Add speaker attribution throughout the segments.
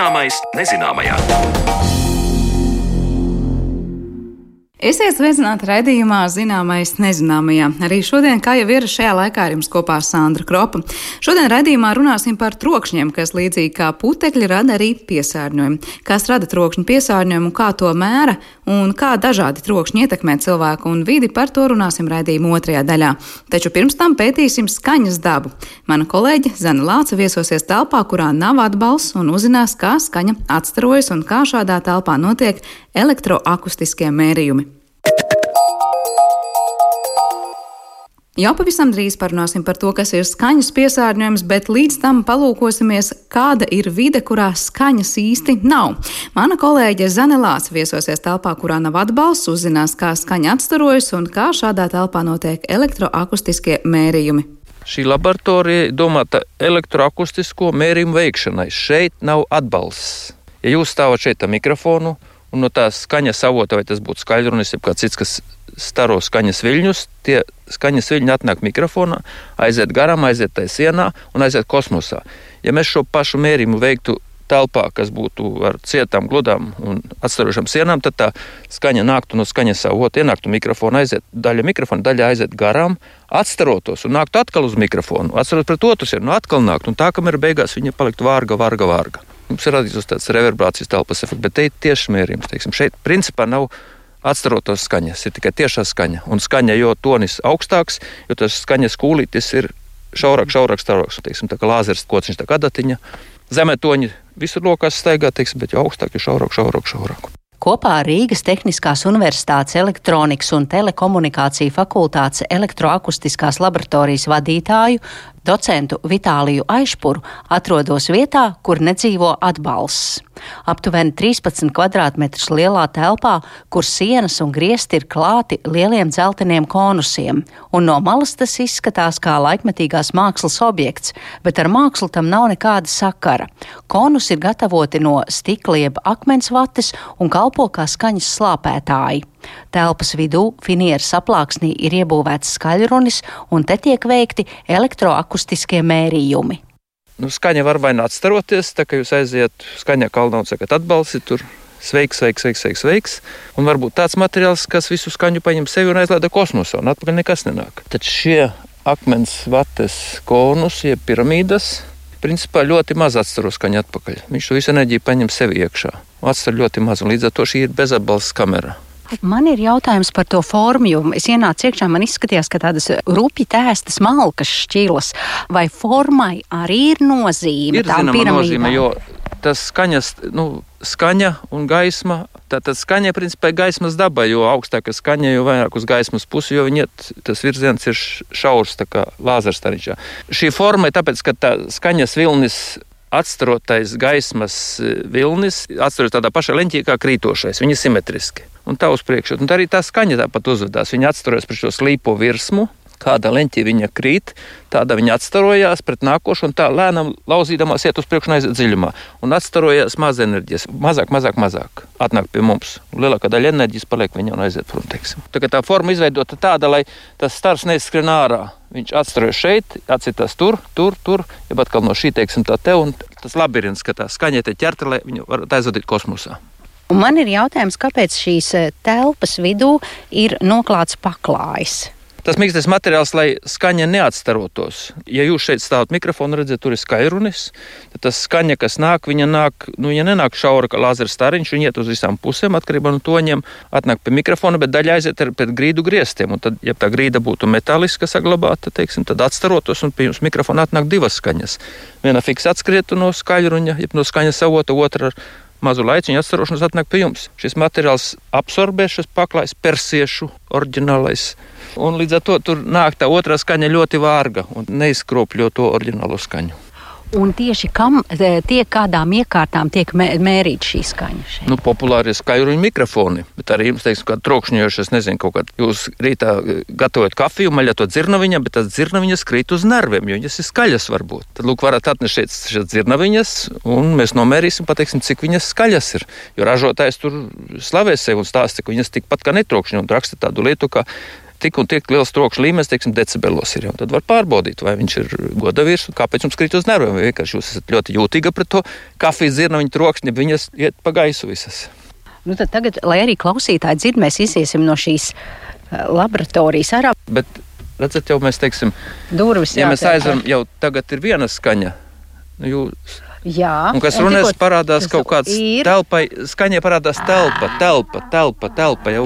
Speaker 1: Zināmais nezināmajā.
Speaker 2: Esiet sveicināti raidījumā Zināmais nezināmajā. Arī šodien, kā jau ir šajā laikā, ar jums kopā Sandra Kropa. Šodien raidījumā runāsim par trokšņiem, kas līdzīgi kā putekļi rada arī piesārņojumu. Kas rada trokšņu piesārņojumu, kā to mēra un kā dažādi trokšņi ietekmē cilvēku un vidi, par to runāsim raidījuma otrajā daļā. Taču pirms tam pētīsim skaņas dabu. Mana kolēģe Zana Lāca viesosies telpā, kurā nav atbalsts un uzzinās, kā skaņa atstarojas un kā šādā telpā notiek elektroakustiskie mērījumi. Jau pavisam drīz parunāsim par to, kas ir skaņas piesārņojums, bet līdz tam palūkosimies, kāda ir vide, kurā skaņas īsti nav. Mana kolēģe Zanelās viesosies telpā, kurā nav atbalsts, uzzinās, kā skaņa atstarojas un kā šādā telpā notiek elektroakustiskie mērījumi.
Speaker 3: Šī laboratorija domāta elektroakustisko mērījumu veikšanai. Šeit nav atbalsts. Ja jūs stāvat šeit ar mikrofonu, un no tās skaņas avota, vai tas būtu skaļrunis, vai kāds cits, kas staro skaņas viļņus, tie skaņas viļņi atnāk mikrofonā, aiziet garām, aiziet tai sienā un aiziet kosmosā. Ja mēs šo pašu mērījumu veiktu telpā, kas būtu ar cietām, gludām un atstarošām sienām, tad tā skaņa nāktu no skaņas avota, ienāktu mikrofonu, aiziet daļa mikrofona, daļa aiziet garām, atstarotos un nāktu atkal uz mikrofonu, atcerot pret otru sienu, nu atkal nākt, un tā, kamēr beigās viņa paliktu vārga, vārga, vārga. Mums ir radīts tāds reverberācijas telpas efekts, bet te ir tieši mērījums. Teiksim. Šeit principā nav atstarotos skaņas, ir tikai tiešā skaņa. Un skaņa, jo tonis augstāks, jo tas skaņas kūlītis ir šaurāk, šaurāk, šaurāks. Teiksim, tā kā lāzers kociņš, tā kā adatiņa. Zemē toņi visur lokās staigā, teiksim, bet jo augstāk, jo šaurāk, šaurāk, šaurāk.
Speaker 4: Kopā ar Rīgas Tehniskās Universitātes elektronikas un telekomunikāciju fakultātes elektroakustiskās laboratorijas vadītāju docentu Vitāliju Aišpuru atrodos vietā, kur nedzīvo atbalsts. Aptuveni 13 km2 lielā telpā, kur sienas un griezti ir klāti lieliem dzelteniem konusiem, un no malas tas izskatās kā laikmetīgās mākslas objekts, bet ar mākslu tam nav nekāda sakara. Konus ir gatavoti no stikla jeb akmens vates un kalpo kā skaņas slāpētāji. Telpas vidū finieras aplāksnī ir iebūvēts skaļrunis, un te tiek veikti elektroakustiskie mērījumi.
Speaker 3: Nu, skaņa var vai nu atstaroties, tā kā jūs aiziet skaņā kalnā un sakat atbalsti tur. Sveiks, sveiks, sveiks, sveiks, sveiks. Un varbūt tāds materiāls, kas visu skaņu paņem sevi un aizlaiž kosmosā, un atpakaļ nekas nenāk. Tad šie akmens vates konus, jeb piramīdas, principā ļoti maz atstaro skaņu atpakaļ. Viņš to visu enerģiju paņem sevi iekšā. Atstāj ļoti maz, un līdz ar to šī ir bezatbalsta kamera.
Speaker 4: Man ir jautājums par to formu, jo es ienācu iekšā, man izskatījās, ka tādas rupji tēstas malkas šķilas. Vai formai arī ir nozīme?
Speaker 3: Ir zināma nozīme, jo tas skaņas, nu, skaņa un gaisma. Tātad skaņa principā ir gaismas daba, jo augstāka skaņa, jo vairāk uz gaismas pusi, jo viņiet, tas virziens ir šaurs, tā kā lāzerstariņšā. Šī forma ir tāpēc, ka tā skaņas vilnis atstarotais gaismas vilnis atstarojas tādā pašā leņķī kā krītošais. Viņi ir simetriski un tā uz priekšu. Un arī tā skaņa tāpat uzvedās. Viņa atstarojas pret šo slīpo virsmu. Kāda leņķī viņa krīt, tāda viņa atstarojās pret nākošo, un tā lēnām lauzīdamās iet uz priekšu un aiziet dziļumā. Un atstarojās maz enerģijas, mazāk, mazāk, mazāk. Atnāk pie mums. Lielākā daļa enerģijas paliek viņa un aiziet prom. Teiksim. Tā, tā forma izveidota tāda, lai tas stars neizskrien ārā. Viņš atstarojas šeit, atsitās tur, tur, tur, ja atkal no šī, teiksim, tā te, un tas labirints, ka tā skaņa te ķerta, lai viņu varētu aizvadīt kosmosā.
Speaker 4: Un man ir jautājums, kāpēc šīs eh, telpas vidū ir noklāts paklājs?
Speaker 3: Tas mīkstais materiāls, lai skaņa neatstarotos. Ja jūs šeit stāvat mikrofonu, redzat, tur ir skaļrunis, tad tas skaņa, kas nāk, viņa nāk, nu, ja nenāk šaura lāzera stariņš, viņa iet uz visām pusēm, atkarībā no toņiem, atnāk pie mikrofona, bet daļa aiziet ar pēc grīdu griestiem. Un tad, ja tā grīda būtu metāliska saglabāta, teiksim, tad atstarotos un pie jums mikrofona atnāk divas skaņas. Viena fiks atskrietu no skaļruņa, jeb no skaņas avota, otra ar mazu laiciņu atstarošanos atnāk pie jums. Šis materiāls absorbē šis paklājs persiešu oriģinālais. Un līdz ar to tur nāk tā otrā skaņa ļoti vārga un neizkropļo to oriģinālo skaņu.
Speaker 4: Un tieši kam tiek kādām iekārtām tiek mērīta šī skaņa? Šeit?
Speaker 3: Nu, populāri ir skaļruņa mikrofoni, bet arī jums, teiksim, kāda trokšņojoša, es nezinu, kaut kāda. Jūs rītā eh, gatavojat kafiju, maļat to dzirnaviņā, bet tās dzirnaviņas krīt uz nerviem, jo viņas ir skaļas varbūt. Tad, lūk, varat atnest šeit šīs dzirnaviņas, un mēs nomērīsim, pateiksim, cik viņas skaļas ir. Jo ražotājs tur slavē sevi un stāsta, ka viņas tikpat kā netrokšņo un raksta tādu lietu, ka tik un tik liels trokšņa līmenis, teiksim, decibelos ir. Tad var pārbaudīt, vai viņš ir godavīrs un kāpēc jums krīt uz nerviem. Vai vienkārši jūs esat ļoti jūtīga pret to kafijas zirnaņu trokšņi, viņas iet pa gaisu visas.
Speaker 4: Nu, tagad, lai arī klausītāji dzird, mēs iziesim no šīs eh, laboratorijas ārā.
Speaker 3: Bet, redzat, jau mēs teiksim,
Speaker 4: durvis.
Speaker 3: Ja mēs aizveram, jau tagad ir viena skaņa. Nu, jūs,
Speaker 4: Jā,
Speaker 3: un kas runās, parādās kaut kāds ir... telpai, skaņai parādās telpa, telpa, telpa, telpa. Jau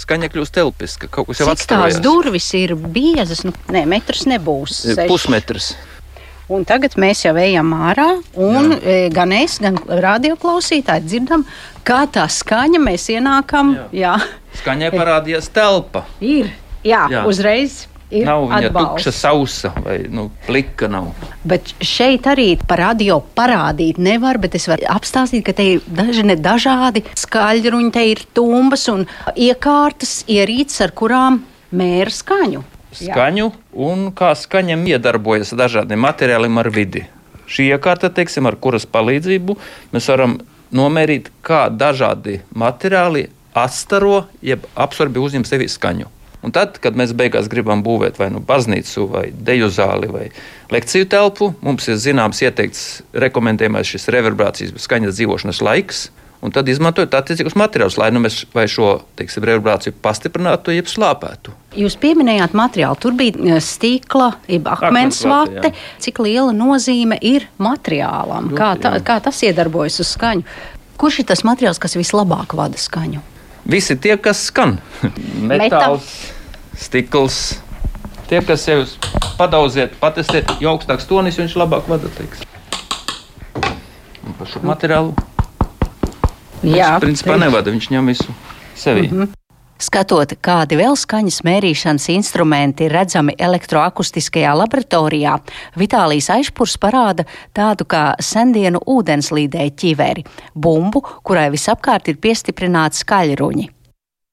Speaker 3: skaņa kļūst telpiska. Kaut kas jau
Speaker 4: atstājas. Tās durvis ir biezas, nu, ne, metrs nebūs.
Speaker 3: Pusmetrs.
Speaker 4: Un tagad mēs jau ejam ārā, un Jā. E, gan es, gan radioklausītāji dzirdam, kā tā skaņa mēs ienākam. Jā. Jā.
Speaker 3: Skaņai parādījās telpa.
Speaker 4: Ir, jā, jā. uzreiz ir
Speaker 3: nav viņa
Speaker 4: atbalsts.
Speaker 3: tukša, sausa vai nu, plika. Nav.
Speaker 4: Bet šeit arī par radio parādīt nevar, bet es varu apstāstīt, ka te ir daži dažādi skaļruņi, te ir tumbas un iekārtas, ierīces, ar kurām mēra skaņu.
Speaker 3: Skaņu Jā. un kā skaņam iedarbojas dažādiem materiāliem ar vidi. Šī iekārta, teiksim, ar kuras palīdzību mēs varam nomērīt, kā dažādi materiāli atstaro, jeb absorbē uzņem sevi skaņu. Un tad, kad mēs beigās gribam būvēt vai nu baznīcu, vai deju zāli, vai lekciju telpu, mums ir zināms ieteikts rekomendējamais šis reverberācijas skaņas dzīvošanas laiks. Un tad izmantojot attiecīgus materiālus, lai nu mēs šo teiksim, reverberāciju pastiprinātu, jeb slāpētu.
Speaker 4: Jūs pieminējāt materiālu. Tur bija eh, stikla, jeb akmens vate. Cik liela nozīme ir materiālam? Kā, tā, kā tas iedarbojas uz skaņu? Kurš ir tas materiāls, kas vislabāk vada skaņu?
Speaker 3: Visi tie, kas skan. Metāls, stikls. Tie, kas sev padauziet, patestiet, jo augstāks tonis, viņš labāk vada. Teiks. Un par šo materiālu. Jā, viņš principā nevada, viņš ņem visu sevī. Mm -hmm.
Speaker 4: Skatot, kādi vēl skaņas mērīšanas instrumenti ir redzami elektroakustiskajā laboratorijā, Vitālijas aizpurs parāda tādu kā sendienu ūdenslīdēju ķiveri, bumbu, kurai visapkārt ir piestiprināti skaļruņi.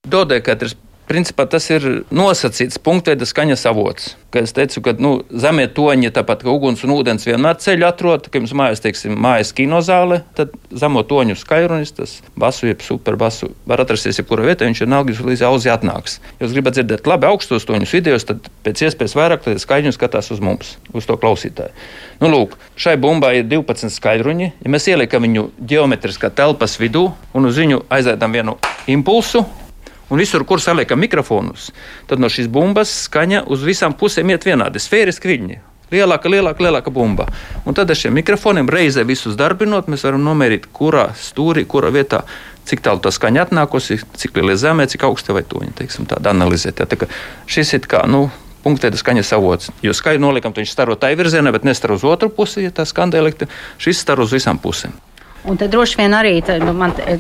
Speaker 3: Dodekatrs Principā tas ir nosacīts punktveida skaņas avots. Kā es teicu, ka nu, zemē toņi, tāpat kā uguns un ūdens vienmēr ceļu atrod, ka jums mājās, teiksim, mājas kinozāle, tad zemo toņu skaļrunis, tas basu, jeb superbasu var atrasties jebkurā vietā, viņš vienalga līdz auzi atnāks. Ja jūs gribat dzirdēt labi augstos toņus vidējos, tad pēc iespējas vairāk skaļruņu skatās uz mums, uz to klausītāju. Nu, lūk, šai bumbai ir 12 skaļruņi. Ja mēs ieliekam viņu geometriskā telpas vidū un uz viņu aiziedam vienu impulsu, un visur, kur saliekam mikrofonus, tad no šīs bumbas skaņa uz visām pusēm iet vienādi, sfēriski viļņi. Lielāka, lielāka, lielāka bumba. Un tad ar šiem mikrofoniem reizē visus darbinot, mēs varam nomērīt, kurā stūrī, kurā vietā, cik tālu tā skaņa atnākusi, cik liela zemē, cik augsta vai toņa. Teiksim, tāda analizēt. Jā, tā šis ir kā, nu, punktēta skaņas avots. Jo skaļi noliekam, viņš staro tai virzienā, bet nestaro uz otru pusi, ja tā skan elektrība. Šis staro uz visām pusēm.
Speaker 4: Un tad droši vien arī nu,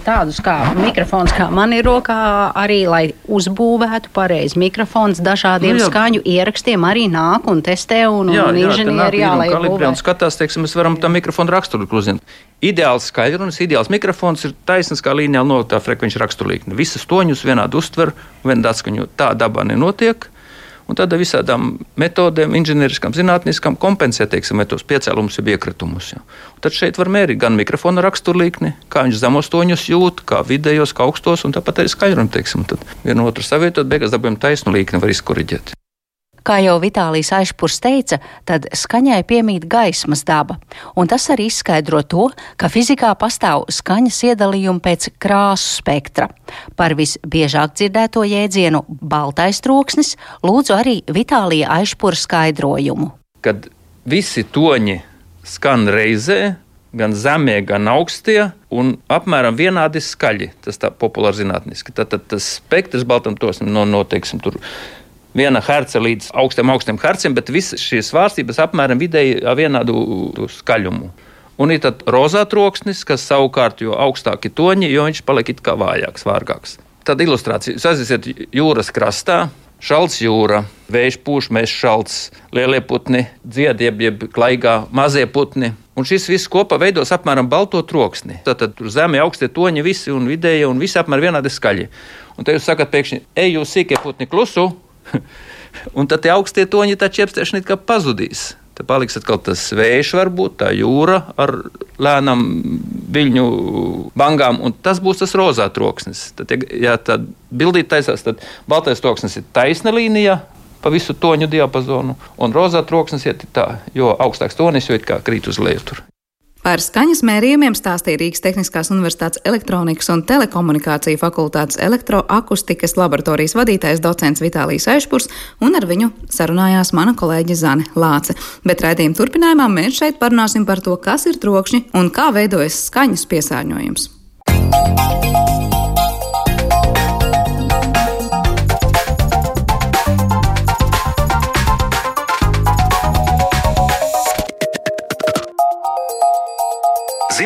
Speaker 4: tādus kā mikrofons, kā man ir rokā, arī lai uzbūvētu pareizi mikrofons dažādiem nu, jā. skaņu ierakstiem, arī nāk un testē un, jā, un inženieri jā, lai
Speaker 3: kalibrē un skatās, teiksim, mēs varam tam mikrofonu raksturu uzzināt. Ideāls skaļrunis, ideāls mikrofons ir taisns kā līnijā noliktā frekvenču raksturlīkne. Visas toņus vienādi uztver, vienādi atskaņo. Tā dabā nenotiek. Un tad visādām metodēm, inženieriskām, zinātniskām, kompensē teiksim, tos piecēlumus, jeb iekritumus. Ja. Tad šeit var mērīt gan mikrofona raksturlīkni, kā viņš zemos toņus jūt, kā vidējos, kā augstos, un tāpat arī skaļrumu. Vienu otru savietot, beigās dabūjam taisnu līkni, var izkoriģēt.
Speaker 4: Kā jau Vitālijas aizpurs teica, tad skaņai piemīt gaismas daba, un tas arī izskaidro to, ka fizikā pastāv skaņas iedalījumi pēc krāsu spektra. Par visbiežāk dzirdēto jēdzienu baltais troksnis lūdzu arī Vitālija aizpura skaidrojumu.
Speaker 3: Kad visi toņi skan reizē, gan zemie, gan augstie, un apmēram vienādi skaļi. Tas tā populāri zinātniski. Tad, tad tas spektrs baltam tos no, noteiksim, tur viena herca līdz augstiem, augstiem herciem, bet visas šīs svārstības apmēram vidēji vienādu skaļumu. Un ir tad rozā troksnis, kas savukārt jo augstāki toņi, jo viņš paliek it kā vājāks, vārgāks. Tad ilustrācija. Aiziet jūras krastā, šalts jūra, vējš pūš, mēs šalts, lielie putni, dzied, jeb, klaigā, mazie putni. Un šis viss kopā veidos apmēram balto troksni. Tad, tad tur zemē augstie toņi, visi un vidēji, un visi apmēram vienādi skaļi. Un te jūs sakat, pēkšņi, ej, jūs sīkie putni klusu, un tad tie augstie toņi, tā čiepstēšana it kā pazudīs. Tad paliks atkal tas vējš, varbūt tā jūra ar lēnām viļņu bangām, un tas būs tas rozā troksnis. Tad, ja tā bildīt taisās, tad baltais troksnis ir taisna līnija, pa visu toņu diapazonu, un rozā troksnis iet tā, jo augstāks tonis, jo it kā krīt uz leju tur.
Speaker 2: Par skaņas mērījumiem stāstīja Rīgas Tehniskās Universitātes elektronikas un telekomunikāciju fakultātes elektroakustikas laboratorijas vadītājs docents Vitālijas Aišpurs, un ar viņu sarunājās mana kolēģe Zane Lāce. Bet raidījuma turpinājumā mēs šeit parunāsim par to, kas ir trokšņi un kā veidojas skaņas piesārņojums.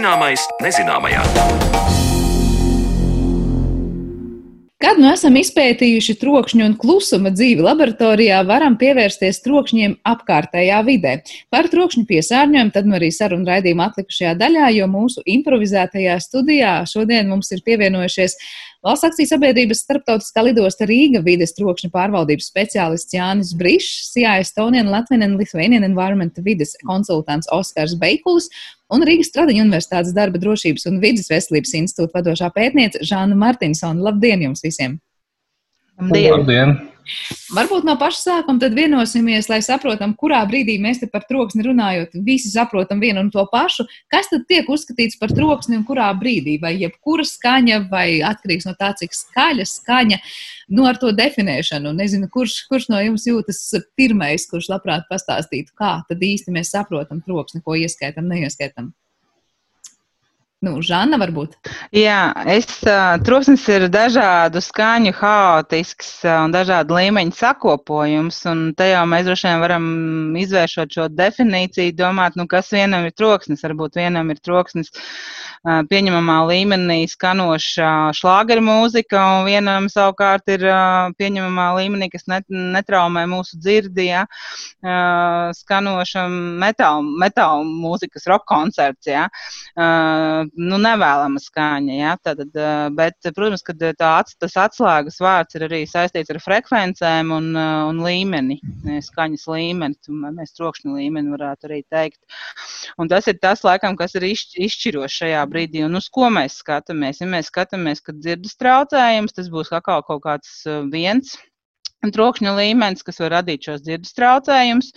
Speaker 1: Zināmais nezināmajā.
Speaker 2: Kad nu esam izpētījuši trokšņu un klusuma dzīvi laboratorijā, varam pievērsties trokšņiem apkārtējā vidē. Par trokšņu piesārņojumu tad nu arī sarunu raidījuma atlikušajā daļā, jo mūsu improvizētajā studijā šodien mums ir pievienojušies Valsts akciju sabiedrības starptautiskā lidosta Rīga vides trokšņa pārvaldības speciālists Jānis Brišs, CIA Estonian, Latvian and Lithuanian Environment vides konsultants Oskars Beikulis un Rīgas Stradiņa Universitātes darba drošības un vidas veselības institūta vadošā pētniece Žāna Martinsona. Labdien jums visiem!
Speaker 5: Labdien! Labdien.
Speaker 2: Varbūt no paša sākuma tad vienosimies, lai saprotam, kurā brīdī mēs te par troksni runājot, visi saprotam vienu un to pašu. Kas tad tiek uzskatīts par troksni un kurā brīdī? Vai jebkura skaņa, vai atkarīgs no tā, cik skaļa skaņa, nu ar to definēšanu. Nezinu, kurš, kurš no jums jūtas pirmais, kurš labprāt pastāstītu, kā tad īsti mēs saprotam troksni, ko ieskaitam, neieskaitam. Nu, Žana, varbūt?
Speaker 5: Jā, es, uh, troksnis ir dažādu skaņu, haotisks uh, un dažādu līmeņu sakopojums. Un te jau mēs droši vien varam izvēršot šo definīciju, domāt, nu, kas vienam ir troksnis. Varbūt vienam ir troksnis uh, pieņemamā līmenī skanoša šlāgera mūzika, un vienam savukārt ir uh, pieņemamā līmenī, kas net, netraumē mūsu dzirdi, ja, uh, skanoša metāla, metāla mūzikas rock koncerts. Ja. Uh, nu, nevēlama skaņa. Ja? Tad, bet, protams, ka tā, tas atslēgas vārds ir arī saistīts ar frekvencēm un, un līmeni, skaņas līmeni, mēs trokšņa līmeni varētu arī teikt. Un tas ir tas, laikam, kas ir izšķirošs šajā brīdī. Un uz ko mēs skatāmies? Ja mēs skatāmies, ka dzirdes traucējums, tas būs atkal kaut kāds viens trokšņa līmenis, kas var radīt šos dzirdes traucējumus.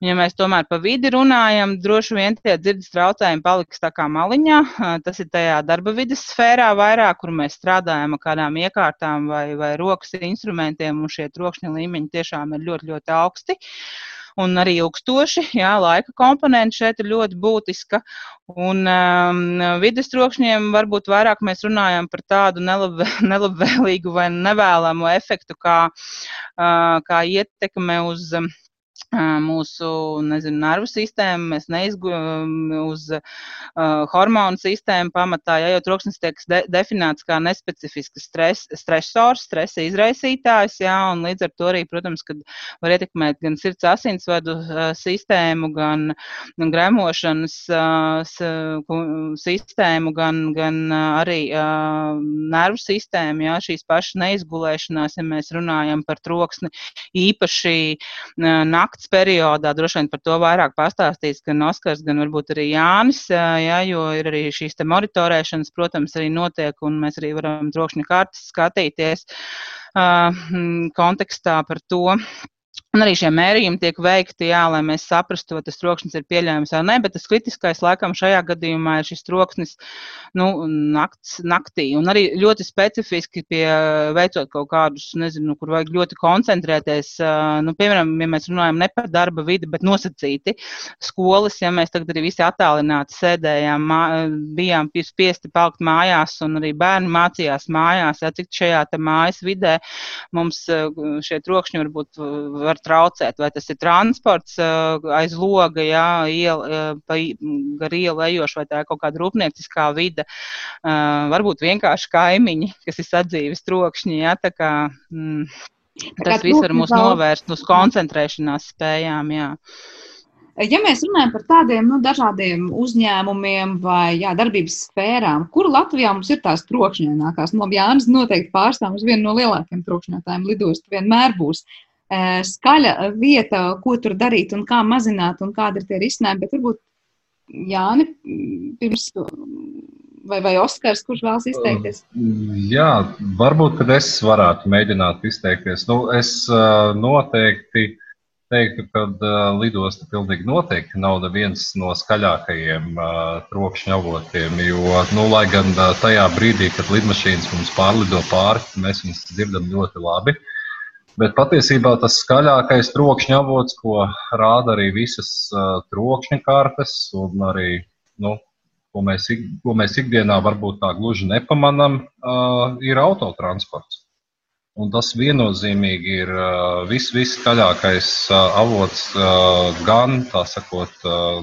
Speaker 5: Un, ja mēs tomēr pa vidi runājam, droši vien tie dzirdes traucējumi paliks tā kā maliņā. Tas ir tajā darba vidas sfērā vairāk, kur mēs strādājam ar kādām iekārtām vai, vai rokas instrumentiem, un šie trokšņa līmeņi tiešām ir ļoti, ļoti augsti. Uh, un arī ilgstoši. Jā, laika komponente šeit ir ļoti būtiska. Un um, vidas trokšņiem varbūt vairāk mēs runājam par tādu nelab, nelabvēlīgu vai nevēlamu efektu, kā, uh, kā ietekme uz. Um, mūsu nezinu, nervu sistēmu, mēs neizgūstam uz uh, hormonu sistēmu pamatā, ja jau troksnis tiek de definēts kā nespecifisks stres, stresors, stresa izraisītājs, jā, un līdz ar to arī, protams, kad var ietekmēt gan sirds asinsvadu uh, sistēmu, gan, gan gremošanas uh, sistēmu, gan, gan arī uh, nervu sistēmu, jā, šīs pašas neizgulēšanās, ja mēs runājam par troksni, īpaši uh, nakts nakts periodā. Droši vien par to vairāk pastāstīs gan Oskars, gan varbūt arī Jānis, jā, jo ir arī šīs monitorēšanas, protams, arī notiek, un mēs arī varam trokšņa kartes skatīties uh, kontekstā par to. Un arī šie mērījumi tiek veikti, jā, lai mēs saprastu, vai tas troksnis ir pieļaujams vai nē, bet tas kritiskais laikam šajā gadījumā ir šis troksnis nu, nakts, naktī. Un arī ļoti specifiski pie veicot kaut kādus, nezinu, kur vajag ļoti koncentrēties. Nu, piemēram, ja mēs runājam ne par darba vidi, bet nosacīti skolas, ja mēs tagad arī visi attālināti sēdējām, mā, bijām spiesti palikt mājās un arī bērni mācījās mājās, ja cik šajā mājas vidē mums šie trokšņi varbūt var traucēt. Vai tas ir transports eh, aiz loga, jā, iela, eh, pa, gar ielu ejoši, vai tā ir kaut kāda rūpnieciskā vide. Eh, varbūt vienkārši kaimiņi, kas ir sadzīves trokšņi. Jā, tā kā, mm, tas viss var mūs novērst uz koncentrēšanās spējām. Jā.
Speaker 2: Ja mēs runājam par tādiem nu, dažādiem uzņēmumiem vai jā, darbības sfērām, kur Latvijā mums ir tās trokšņainākās, nu, labi, Jānis noteikti pārstāv uz vienu no lielākajiem trokšņotājiem lidostu vienmēr būs. Skaļa vieta, ko tur darīt un kā mazināt un kāda ir tie risinājumi. Bet varbūt Jāni pirms. Vai, vai Oskars, kurš vēlas izteikties?
Speaker 6: Jā, varbūt es varētu mēģināt izteikties. Nu, es noteikti teiktu, ka uh, lidosta pilnīgi noteikti nav viens no skaļākajiem uh, trokšņa avotiem. Jo, nu, lai gan uh, tajā brīdī, kad lidmašīnas mums pārlido pāri, mēs viņus dzirdam ļoti labi. Bet patiesībā tas skaļākais trokšņa avots, ko rāda arī visas uh, trokšņa kartes, un arī nu, ko, mēs, ko mēs ikdienā varbūt tā gluži nepamanām, uh, ir autotransports. Un tas viennozīmīgi ir uh, vis, viskaļākais uh, avots uh, gan sakot,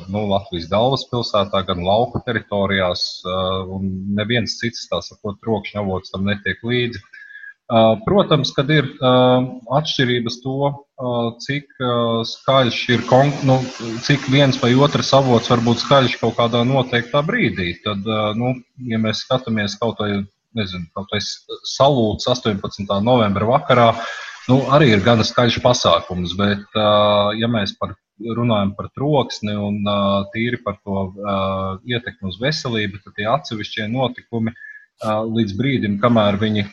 Speaker 6: nu, Latvijas galvaspilsētā, gan lauku teritorijās. Un neviens cits sakot, trokšņa avots tam netiek līdzi. Protams, kad ir atšķirības to, cik skaļš ir, nu, cik viens vai otrs avots var būt skaļš kaut kādā noteiktā brīdī. Tad, nu, ja mēs skatāmies kaut vai nezinu, kaut kāds salūts 18. novembra vakarā, nu, arī ir gana skaļš pasākums. Bet, ja mēs par, runājam par troksni un tīri par to ietekmi uz veselību, tad tie atsevišķie notikumi līdz brīdim, kamēr viņi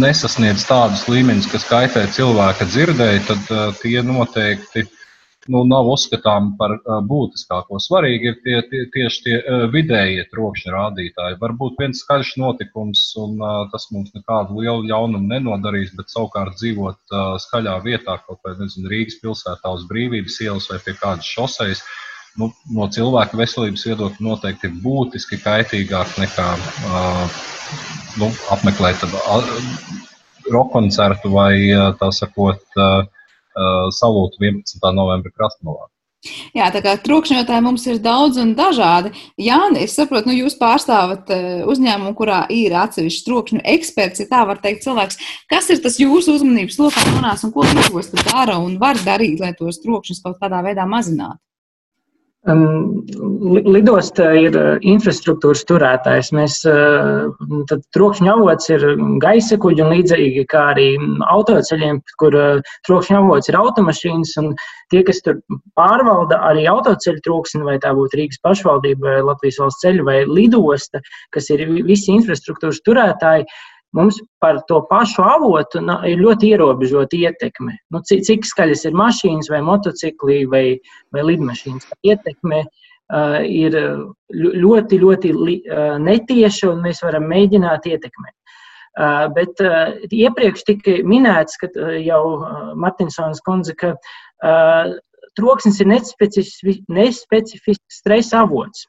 Speaker 6: nesasniedz tādus līmeņus, kas kaitē cilvēka dzirdēji, tad tie noteikti nu, nav uzskatāmi par būtiskāko. Svarīgi ir tie, tie, tieši tie vidējie trokšņa rādītāji. Varbūt viens skaļš notikums, un tas mums nekādu lielu ļaunumu nenodarīs, bet savukārt dzīvot skaļā vietā, kaut vai nezinu, Rīgas pilsētā uz brīvības ielas vai pie kādas šoseis. Nu, no cilvēka veselības viedokļa noteikti ir būtiski kaitīgāk nekā uh, nu, apmeklēt uh, roka koncertu vai tā sakot, uh, uh, salūtu 11. novembra krastmalā.
Speaker 2: Jā, tā kā trokšņotāji mums ir daudz un dažādi. Jā, es saprotu, nu jūs pārstāvat uh, uzņēmumu, kurā ir atsevišķi trokšņu eksperts, ja tā var teikt cilvēks. Kas ir tas jūsu uzmanības lokā nonāks un ko lidosta dara un var darīt, lai tos trokšņus kaut kādā veidā mazinātu?
Speaker 7: Um, lidosta ir uh, infrastruktūras turētājs. Mēs, uh, tad trokšņa avots ir gaisa kuģi un līdzīgi kā arī autoceļiem, kur uh, trokšņa avots ir automašīnas un tie, kas tur pārvalda arī autoceļu troksni, vai tā būtu Rīgas pašvaldība vai Latvijas valsts ceļu vai lidosta, kas ir visi infrastruktūras turētāji, mums par to pašu avotu ir ļoti ierobežota ietekme. Nu, cik, cik skaļas ir mašīnas, vai motocikli, vai, vai lidmašīnas. Ietekme uh, ir ļoti, ļoti li, uh, netieša, un mēs varam mēģināt ietekmēt. Uh, bet uh, iepriekš tika minēts, ka uh, jau uh, Martinsons kundze, ka uh, troksnis ir nespecifisks stresa avots.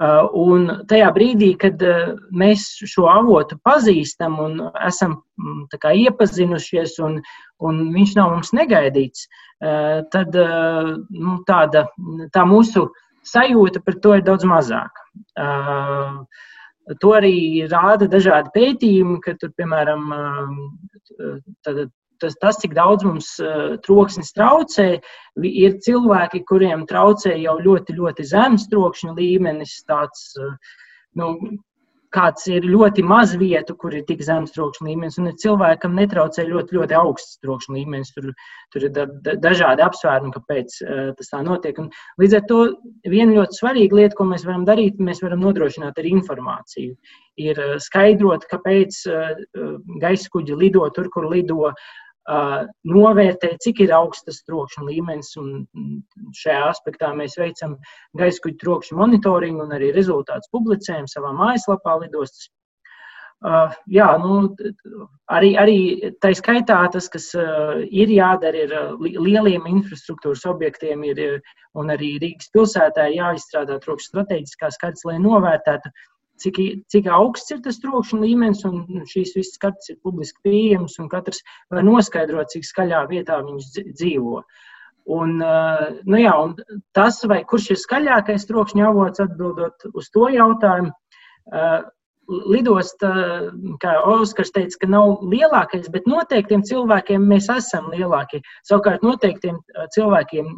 Speaker 7: Uh, un tajā brīdī, kad uh, mēs šo avotu pazīstam un esam mm, kā, iepazinušies, un, un viņš nav mums negaidīts, uh, tad nu, tāda, tā mūsu sajūta par to ir daudz mazāka. To arī rāda dažādi pētījumi, ka tur, piemēram, tas, tas, cik daudz mums uh, troksnis traucē, ir cilvēki, kuriem traucē jau ļoti, ļoti zems trokšņa līmenis. Tāds, uh, nu, kāds ir ļoti maz vietu, kur ir tik zems trokšņa līmenis, un cilvēkam netraucē ļoti, ļoti augsts trokšņa līmenis. Tur, tur ir da, da, dažādi apsvērumi, kāpēc uh, tas tā notiek. Un līdz ar to viena ļoti svarīga lieta, ko mēs varam darīt, mēs varam nodrošināt ar informāciju. Ir skaidrot, kāpēc uh, gaisa kuģi lido tur, kur lido. Uh, novērtēt, cik ir augsts trokšņa līmenis. Šajā aspektā mēs veicam gaisa kuģu trokšņa monitoringu un arī rezultātus publicējam savā mājaslapā lidostas. Uh, jā, nu, arī, arī tā skaitā tas, kas uh, ir jādara, ir uh, lieliem infrastruktūras objektiem, ir, un arī Rīgas pilsētā jāizstrādā trokšņa strateģiskās kartes, lai novērtētu, cik, cik augsts ir tas trokšņa līmenis, un šīs visas kartes ir publiski pieejamas, un katrs var noskaidrot, cik skaļā vietā viņš dzīvo. Un, nu jā, un tas, vai kurš ir skaļākais trokšņa avots, atbildot uz to jautājumu, lidost, kā Oskars teica, ka nav lielākais, bet noteiktiem cilvēkiem mēs esam lielākie. Savukārt noteiktiem cilvēkiem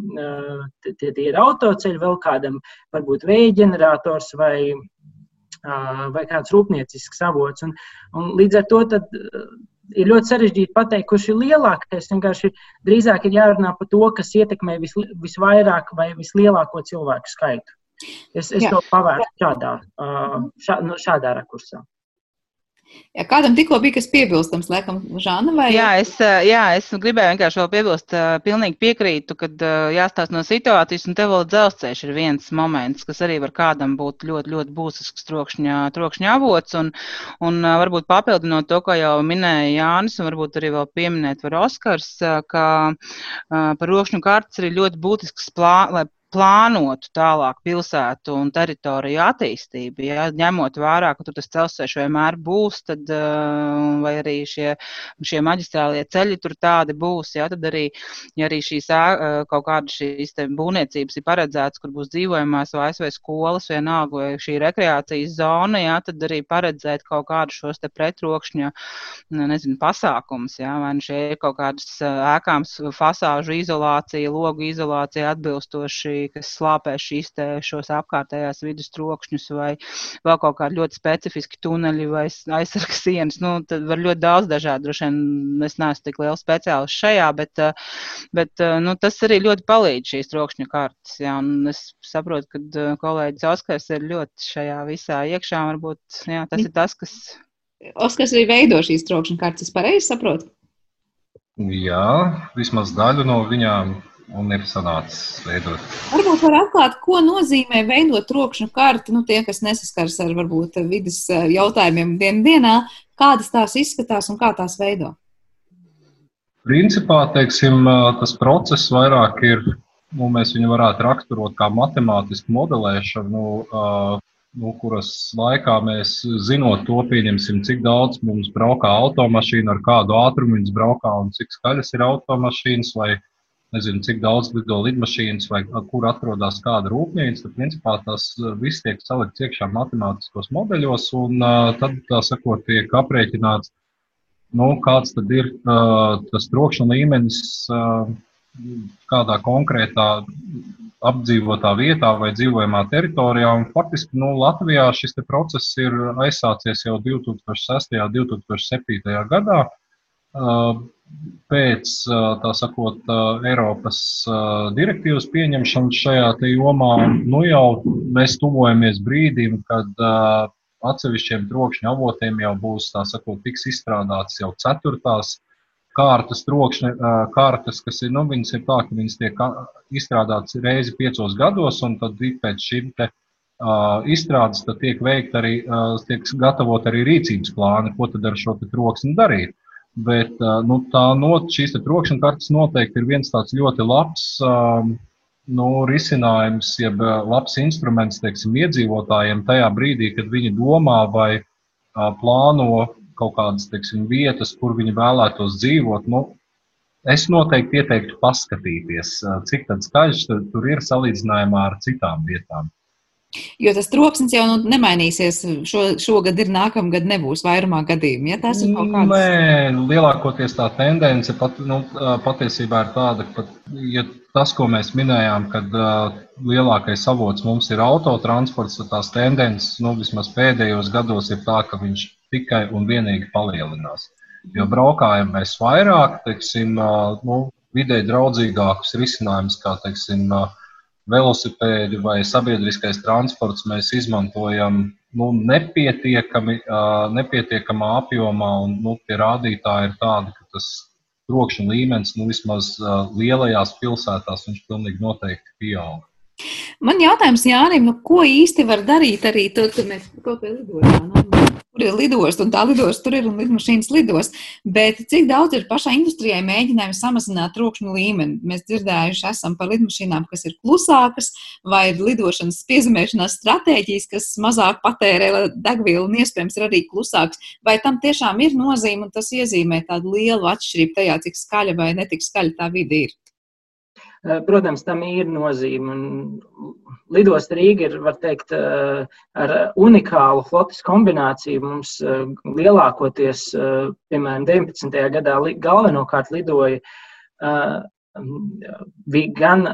Speaker 7: tie ir autoceļi, vēl kādam varbūt vēja ģenerators vai vai kāds rūpniecisks avots. Un, un līdz ar to tad, ir ļoti sarežģīti pateikt, kurš ir lielākais. Vienkārši drīzāk ir jārunā par to, kas ietekmē vis, visvairāk vai vislielāko cilvēku skaitu. Es, es Jā. to pavērstu šādā, šā, nu, šādā rakursā.
Speaker 2: Ja kādam tikko bija kas piebilstams, laikam, Žāna vai?
Speaker 5: Jā, es, jā, es gribēju vienkārši vēl piebilst, pilnīgi piekrītu, kad jāstāsta no situācijas, un te vēl dzelzceļš ir viens moments, kas arī var kādam būt ļoti, ļoti būtisks trokšņa, trokšņa avots, un, un varbūt papildinot to, ko jau minēja Jānis, un varbūt arī vēl pieminēt var Oskars, ka par rokšņu kartes arī ļoti būtisks plā, lai plānotu tālāk pilsētu un teritoriju attīstību. Ja, ņemot vērā, ka tur tas dzelzceļš vienmēr būs, tad, uh, vai arī šie, šie maģistrālie ceļi tur tādi būs, ja, tad arī, ja arī šīs uh, kaut kādas šīs būvniecības ir paredzētas, kur būs dzīvojamās vai ASV skolas, vienalga, vai šī rekreācijas zona, ja, tad arī paredzēt kaut kādus šos te pretrokšņa, nezinu, pasākums, ja, vai nu šie ir kaut kādas uh, ēkāms fasāžu izolācija, logu izolācija atbilstoši kas slāpē šīs te, šos apkārtējās vidus trokšņus vai vēl kaut kādi ļoti specifiski tuneļi vai aizsargas sienas. Nu, tad var ļoti daudz dažādu. Droši vien es neesmu tik liels speciālists šajā, bet, eh, bet eh, nu, tas arī ļoti palīdz šīs trokšņu kartes. Jā, un es saprotu, ka eh, kolēģis Oskars ir ļoti šajā visā iekšā. Varbūt jā, tas ir tas, kas.
Speaker 2: Oskars arī veido šīs trokšņu kartes, es pareizi saprotu?
Speaker 6: Jā, vismaz daļu no viņām un ir sanācis veidot.
Speaker 2: Varbūt var atklāt, ko nozīmē veidot trokšņu karti, nu tie, kas nesaskars ar varbūt vidas eh, jautājumiem dienu dienā, kādas tās izskatās un kā tās veido?
Speaker 6: Principā, teiksim, eh, tas process vairāk ir, nu, mēs viņu varētu raksturot kā matemātisku modelēšanu, nu, uh, nu, kuras laikā mēs zinot to, pieņemsim, cik daudz mums braukā automašīna, ar kādu ātrumu viņas braukā un cik skaļas ir automašīnas vai nezinu, cik daudz lido lidmašīnas vai kur atrodas kāda rūpnīca. Tad, principā, tas viss tiek salikts iekšā matemātiskos modeļos, un uh, tad, tā sakot, tiek aprēķināts, nu, kāds tad ir uh, tas trokšņa līmenis kādā konkrētā apdzīvotā vietā vai dzīvojamā teritorijā. Un, faktiski nu, Latvijā šis process ir aizsācies jau 2006. un 2007. gadā. Pēc sakot, Eiropas direktīvas pieņemšanas šajā jomā, nu jau mēs tuvojamies brīdim, kad atsevišķiem trokšņa avotiem jau būs, sakot, tiks izstrādātas jau ceturtās kārtas, trokšņa kārtas, kas ir, nu, viņas ir tā, ka viņas tiek izstrādātas reizi piecos gados, un tad pēc šīm te izstrādes tiek veikta arī, tiek gatavot arī rīcības plāni, ko tad ar šo troksni darīt. Bet nu, not, šīs trokšņa kartes noteikti ir viens tāds ļoti labs nu, risinājums, jeb labs instruments teiksim, iedzīvotājiem tajā brīdī, kad viņi domā vai plāno kaut kādas teiksim, vietas, kur viņi vēlētos dzīvot. Nu, es noteikti ieteiktu paskatīties, cik skaļš tur ir salīdzinājumā ar citām vietām.
Speaker 2: Jo tas troksnis jau nu, nemainīsies. Šo, šogad ir nākamgad, nebūs vairumā gadījumu. Ja tas ir kaut kāds.
Speaker 6: Nē, lielākoties tā tendence pat, nu, patiesībā ir tāda, ka pat, ja tas, ko mēs minējām, kad uh, lielākais avots mums ir autotransports, tad tās tendences nu, vismaz pēdējos gados ir tā, ka viņš tikai un vienīgi palielinās. Jo braukājam mēs vairāk, teiksim, uh, nu, vidē draudzīgākus risinājumus, kā teiksim, uh, velosipēdi vai sabiedriskais transports mēs izmantojam nu, nepietiekami, nepietiekamā apjomā, un nu, tie rādītāji ir tādi, ka tas trokšņa līmenis nu, vismaz lielajās pilsētās viņš pilnīgi noteikti pieaug.
Speaker 2: Man jautājums Jānim, nu, ko īsti var darīt arī tad, kad mēs kaut kā lidojam? Tur ir lidost, un tā lidost tur ir, un lidmašīnas lidos. Bet cik daudz ir pašai industrijai mēģinājumi samazināt trokšņu līmeni? Mēs dzirdējuši esam par lidmašīnām, kas ir klusākas, vai ir lidošanas piezemēšanās stratēģijas, kas mazāk patērē degvielu, un iespējams ir arī klusāks. Vai tam tiešām ir nozīme, un tas iezīmē tādu lielu atšķirību tajā, cik skaļa vai netik skaļa tā vide ir?
Speaker 7: Eh, protams, tam ir nozīme. Lidosta Rīga ir, var teikt, eh, ar unikālu flotes kombināciju. Mums eh, lielākoties, piemēram, 19. gadā galvenokārt lidoja gan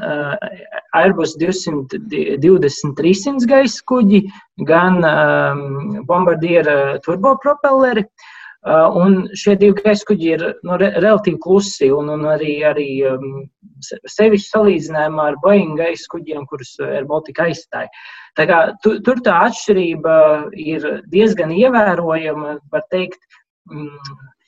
Speaker 7: Airbus 220-300 gaisa kuģi, gan Bombardiera turbopropelleri. Un šie divi gaisa kuģi ir nu, re, relatīvi klusi un, un arī, arī um, sevišķi salīdzinājumā ar Boeing gaisa kuģiem, kurus Air Baltica aizstāja. Tā kā, tu, tur tā atšķirība ir diezgan ievērojama, var teikt, mm, Eh,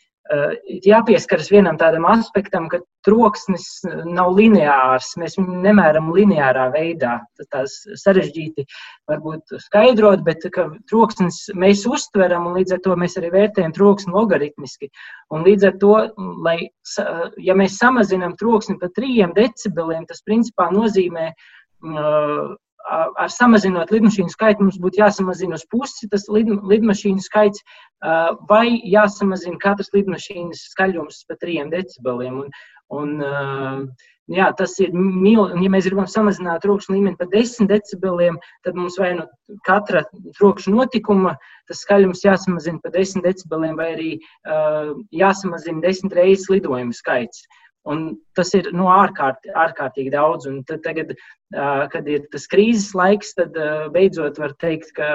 Speaker 7: jāpieskaras vienam tādam aspektam, ka troksnis nav lineārs. Mēs viņu nemēram lineārā veidā. Tas sarežģīti varbūt skaidrot, bet troksnis mēs uztveram un līdz ar to mēs arī vērtējam troksni logaritmiski. Un līdz ar to, lai, ja mēs samazinām troksni par 3 decibeliem, tas principā nozīmē uh, ar samazinot lidmašīnu skaitu, mums būtu jāsamazina uz pusi tas lid, lidmašīnu skaits, vai jāsamazina katras lidmašīnas skaļums par 3 decibeliem. Un, un, jā, tas ir milzīgi. Ja mēs gribam samazināt trokšņa līmeni par 10 decibeliem, tad mums vai nu katra trokšņa notikuma tas skaļums jāsamazina par 10 decibeliem, vai arī jāsamazina 10 reizes lidojuma skaits. Uh, Un tas ir nu, ārkārt, ārkārtīgi daudz. Un tagad, kad ir tas krīzes laiks, tad beidzot var teikt, ka,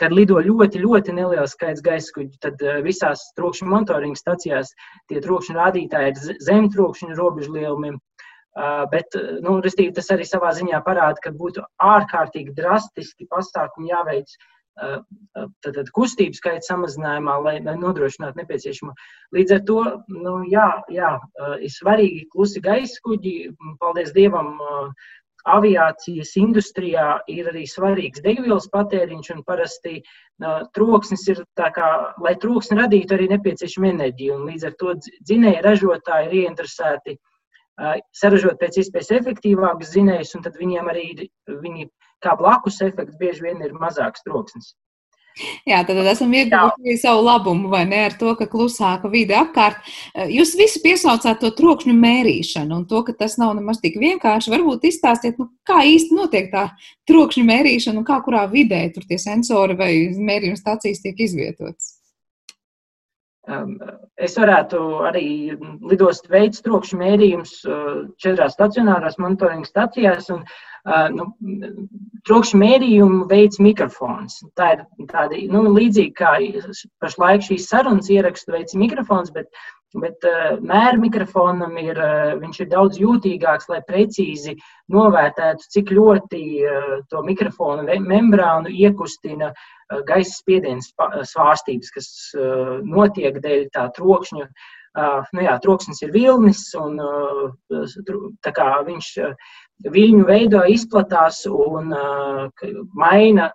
Speaker 7: kad lido ļoti, ļoti neliels skaits gaisa kuģu, tad visās trokšņa monitoringa stacijās tie trokšņa rādītāji ir zem trokšņa robežlielumiem. Bet nu, tas arī savā ziņā parāda, ka būtu ārkārtīgi drastiski pasākumi jāveic tātad, kustības skaita samazinājumā, lai, lai nodrošinātu nepieciešamo. Līdz ar to nu, jā, jā, ir svarīgi klusi gaisa kuģi. Paldies Dievam! Aviācijas industrijā ir arī svarīgs degvielas patēriņš, un parasti uh, troksnis ir tā kā, lai troksni radītu arī nepieciešama enerģija. Līdz ar to dzinēja ražotāji ir ieinteresēti uh, saražot pēc iespējas efektīvākus dzinējus, un tad viņiem arī viņi kā blakus efekts bieži vien ir mazāks troksnis.
Speaker 2: Jā, tad esam ieguvuši savu labumu, vai ne, ar to, ka klusāka vide apkārt. Jūs visi piesaucāt to trokšņu mērīšanu un to, ka tas nav nemaz tik vienkārši. Varbūt izstāstiet, nu, kā īsti notiek tā trokšņu mērīšana un kā kurā vidē tur tie sensori vai mērījuma stācijas tiek izvietotas.
Speaker 7: Es varētu arī lidost veids trokšņu mērījumus uh, četrās stacionārās monitoringa stacijās. Un, uh, nu, trokšņu mērījumu veids mikrofons. Tā ir tāda nu, līdzīga kā pašlaik šīs sarunas ierakstu veids mikrofons, bet, bet uh, mēra mikrofonam ir, ir daudz jūtīgāks, lai precīzi novērtētu, cik ļoti to mikrofonu membrānu iekustina uh, gaisa spiediens svārstības, kas notiek dēļ tā trokšņa. Nu jā, troksnis ir vilnis, un viņš viļņu veido izplatās un maina,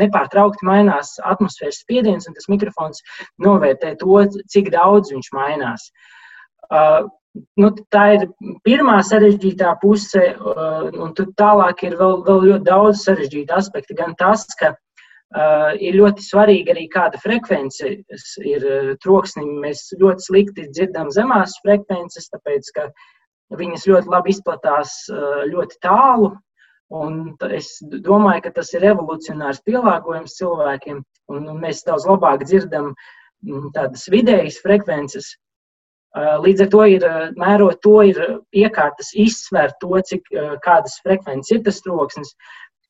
Speaker 7: nepārtraukti mainās atmosfēras spiediens, un tas mikrofons novērtē to, cik daudz viņš mainās. Nu, tā ir pirmā sarežģītā puse, un tālāk ir vēl, vēl ļoti daudz sarežģītu aspektu. Gan tas, ka Uh, ir ļoti svarīgi arī kāda frekvence ir uh, troksnim. Mēs ļoti slikti dzirdam zemās frekvences, tāpēc ka viņas ļoti labi izplatās uh, ļoti tālu. Un es domāju, ka tas ir revolucionārs pielāgojums cilvēkiem, un mēs daudz labāk dzirdam mm, tādas vidējas frekvences. Līdz ar to ir mērot to, ir iekārtas izsvērt to, cik kādas frekvences ir tas troksnis.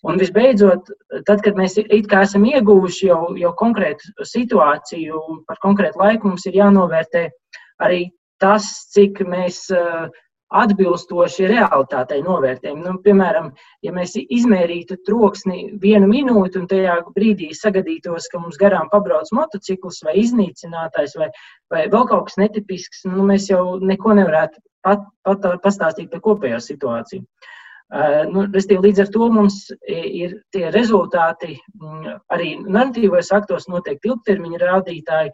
Speaker 7: Un visbeidzot, tad, kad mēs esam ieguvuši jau, jau konkrētu situāciju, par konkrētu laiku mums ir jānovērtē arī tas, cik mēs atbilstoši realitātei novērtējam. Nu, piemēram, ja mēs izmērītu troksni vienu minūti un tajā brīdī sagadītos, ka mums garām pabrauc motocikls vai iznīcinātājs vai, vai vēl kaut kas netipisks, nu, mēs jau neko nevarētu pat, pat, pastāstīt par kopējo situāciju. Uh, Nu, līdz ar to mums ir tie rezultāti mm, arī normatīvos aktos noteikti ilgtermiņa rādītāji,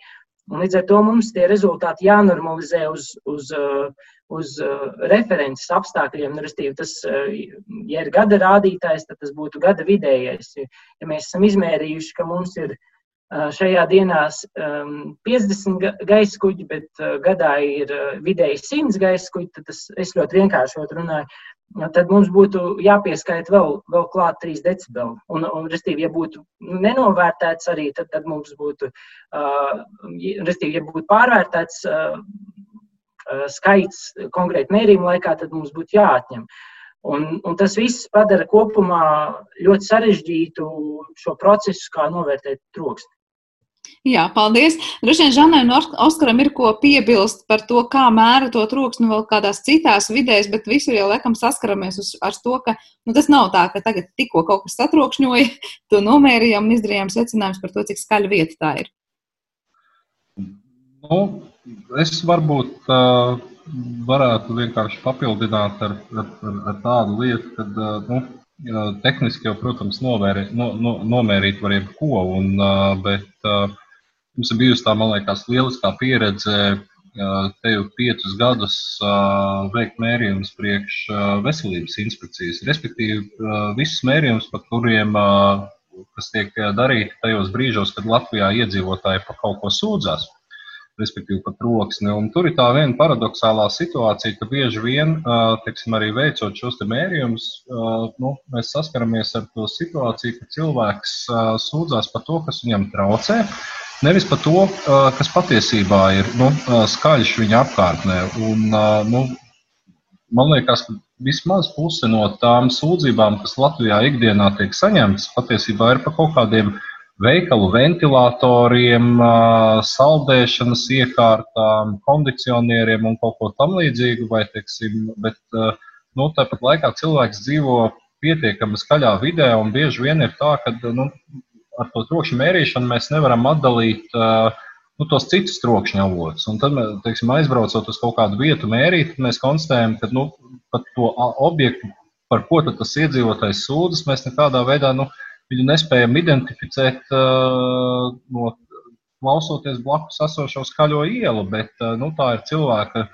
Speaker 7: un līdz ar to mums tie rezultāti jānormalizē uz, uz, uz references apstākļiem. Nu, tas, ja ir gada rādītājs, tad tas būtu gada vidējais. Ja mēs esam izmērījuši, ka mums ir šajā dienā 50 gaisa kuģi, bet gadā ir vidēji 100 gaisa kuģi, tad tas, es ļoti vienkāršot runāju, tad mums būtu jāpieskaita vēl, vēl klāt 3 decibeli. Un, un restīvi, ja būtu nenovērtēts arī, tad, tad mums būtu, uh, restīvi, ja būtu pārvērtēts uh, skaits konkrēti mērījuma laikā, tad mums būtu jāatņem. Un, un tas viss padara kopumā ļoti sarežģītu šo procesu, kā novērtēt troksni.
Speaker 2: Jā, paldies. Droši vien Žanai un Oskaram ir ko piebilst par to, kā mēra to troksni vēl kādās citās vidēs, bet visur jau laikam saskaramies uz, ar to, ka nu, tas nav tā, ka tagad tikko kaut kas satrokšņoja, to nomērījām un izdarījām secinājumus par to, cik skaļa vieta tā ir.
Speaker 6: Nu, es varbūt uh, varētu vienkārši papildināt ar, ar, ar, ar tādu lietu, ka uh, nu, tehniski jau, protams, novēri, no, no, nomērīt var jebko, un, uh, bet uh, Mums ir bijusi tā, man liekas, lieliskā pieredze te jau piecus gadus veikt mērījumus priekš veselības inspekcijas. Respektīvi, visus mērījumus, par kuriem kas tiek darīti tajos brīžos, kad Latvijā iedzīvotāji par kaut ko sūdzās, respektīvi par troksni. Un tur ir tā viena paradoxālā situācija, ka bieži vien, teiksim, arī veicot šos te mērījumus, nu, mēs saskaramies ar to situāciju, ka cilvēks sūdzās par to, kas viņam traucē. Nevis par to, kas patiesībā ir nu, skaļš viņa apkārtnē. Un, nu, man liekas, ka vismaz puse no tām sūdzībām, kas Latvijā ikdienā tiek saņemtas, patiesībā ir par kaut kādiem veikalu ventilatoriem, saldēšanas iekārtām, kondicionieriem un kaut ko tamlīdzīgu. Bet, nu, tāpat laikā cilvēks dzīvo pietiekami skaļā vidē, un bieži vien ir tā, ka nu, ar to trokšņa mērīšanu mēs nevaram atdalīt nu, tos citus trokšņa avotus. Un tad, teiksim, aizbraucot uz kaut kādu vietu mērīt, mēs konstatējam, ka nu, pat to objektu, par ko tas iedzīvotājs sūdzas, mēs nekādā veidā nu, viņu nespējam identificēt no klausoties blakus esošo skaļo ielu, bet nu, tā ir cilvēka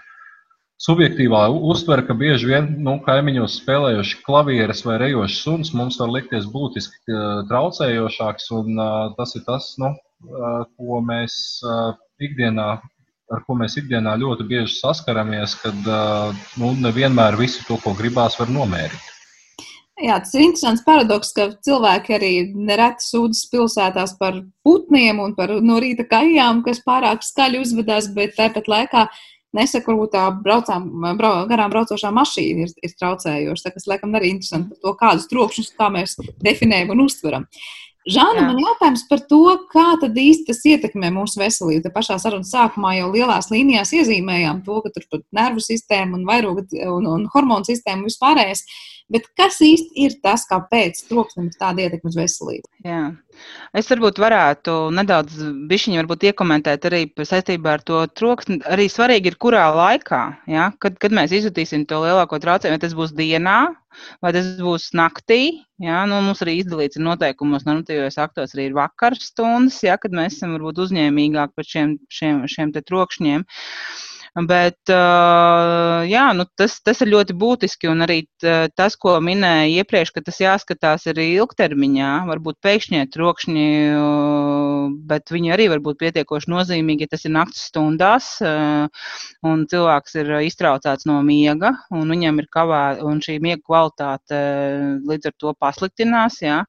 Speaker 6: subjektīvā uztvere, ka bieži vien nu, kaimiņos spēlējoši klavieres vai rejošs suns mums var likties būtiski traucējošāks. Un, tas ir tas, nu, ko mēs ikdienā, ar ko mēs ikdienā ļoti bieži saskaramies, kad nu, nevienmēr visu to, ko gribās, var nomērīt.
Speaker 2: Jā, tas ir interesants paradoks, ka cilvēki arī nereti sūdzas pilsētās par putniem un par no rīta kājām, kas pārāk skaļi uzvedās, bet tāpat laikā uh, Nesaku, varbūt tā braucām, brau, garām braucošā mašīna ir, ir traucējoša. Tas, laikam, arī interesanti par to, kādus trokšņus kā mēs definējam un uztveram. Žāna, man jautājums par to, kā tad īsti tas ietekmē mūsu veselību. Te pašā sarunas sākumā jau lielās līnijās iezīmējām to, ka tur pat nervu sistēma un vairoga un, un hormonu sistēma vispārējais. Bet kas īsti ir tas, kāpēc troksnim ir tāda ietekme uz veselību?
Speaker 5: Jā. Es varbūt varētu nedaudz bišķiņu varbūt iekomentēt arī saistībā ar to troksni. Arī svarīgi ir, kurā laikā, ja? kad, kad mēs izjutīsim to lielāko traucējumu, vai tas būs dienā, vai tas būs naktī. Ja? Nu, mums arī izdalīts noteikumos, normatīvos aktos arī ir vakar stundas, ja? kad mēs esam varbūt uzņēmīgāki par šiem, šiem, šiem trokšņiem. Uh, Bet jā, nu tas, tas ir ļoti būtiski. Un arī tas, ko minēja iepriekš, ka tas jāskatās arī ilgtermiņā. Varbūt pēkšņie trokšņi, bet viņi arī var būt pietiekoši nozīmīgi, ja tas ir naktas stundās un cilvēks ir iztraucēts no miega un viņam ir kavā, un šī miega kvalitāte līdz ar to pasliktinās. Jā.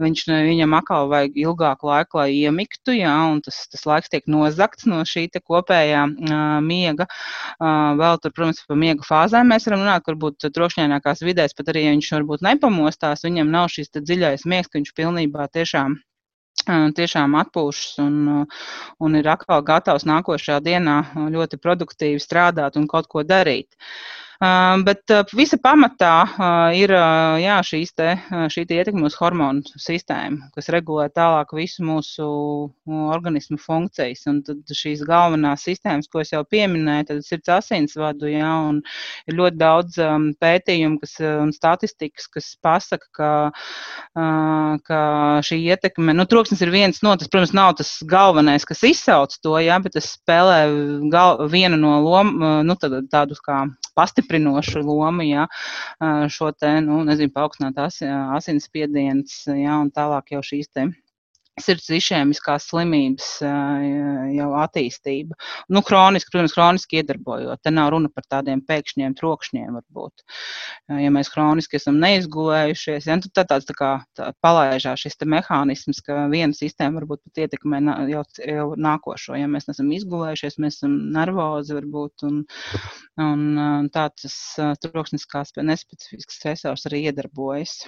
Speaker 5: Viņš, viņam atkal vajag ilgāku laiku, lai iemiktu, jā, un tas, tas laiks tiek nozagts no šī kopējā miega miega. Vēl tur, protams, par miega fāzēm mēs varam runāt, varbūt trokšņainākās vidēs, pat arī ja viņš varbūt nepamostās, viņam nav šis dziļais miegs, ka viņš pilnībā tiešām tiešām atpūšas un, un ir atkal gatavs nākošajā dienā ļoti produktīvi strādāt un kaut ko darīt. Uh, Bet visa pamatā ir jā, šīs te, šī te ietekme uz hormonu sistēmu, kas regulē tālāk visu mūsu organismu funkcijas. Un tad šīs galvenās sistēmas, ko es jau pieminēju, tad sirds asinsvadu, jā, un ir ļoti daudz pētījumu kas, un statistikas, kas pasaka, ka, ka šī ietekme, nu, troksnis ir viens no, tas, protams, nav tas galvenais, kas izsauc to, jā, bet tas spēlē gal, vienu no lom, nu, tad, tādus kā pastiprinošu lomu, ja, šo te, nu, nezinu, paaugstināt as, asinsspiediens, ja, un tālāk jau šīs te sirds išēmiskās slimības jau attīstība. Nu, kroniski, protams, kroniski iedarbojot. Te nav runa par tādiem pēkšņiem trokšņiem varbūt. Ja mēs kroniski esam neizgulējušies, ja, tad tāds tā kā tā palaižās šis mehānisms, ka viena sistēma varbūt pat ietekmē jau, jau nākošo. Ja mēs neesam izgulējušies, mēs esam nervozi varbūt, un, un tāds troksniskās nespecifisks stresors arī iedarbojas.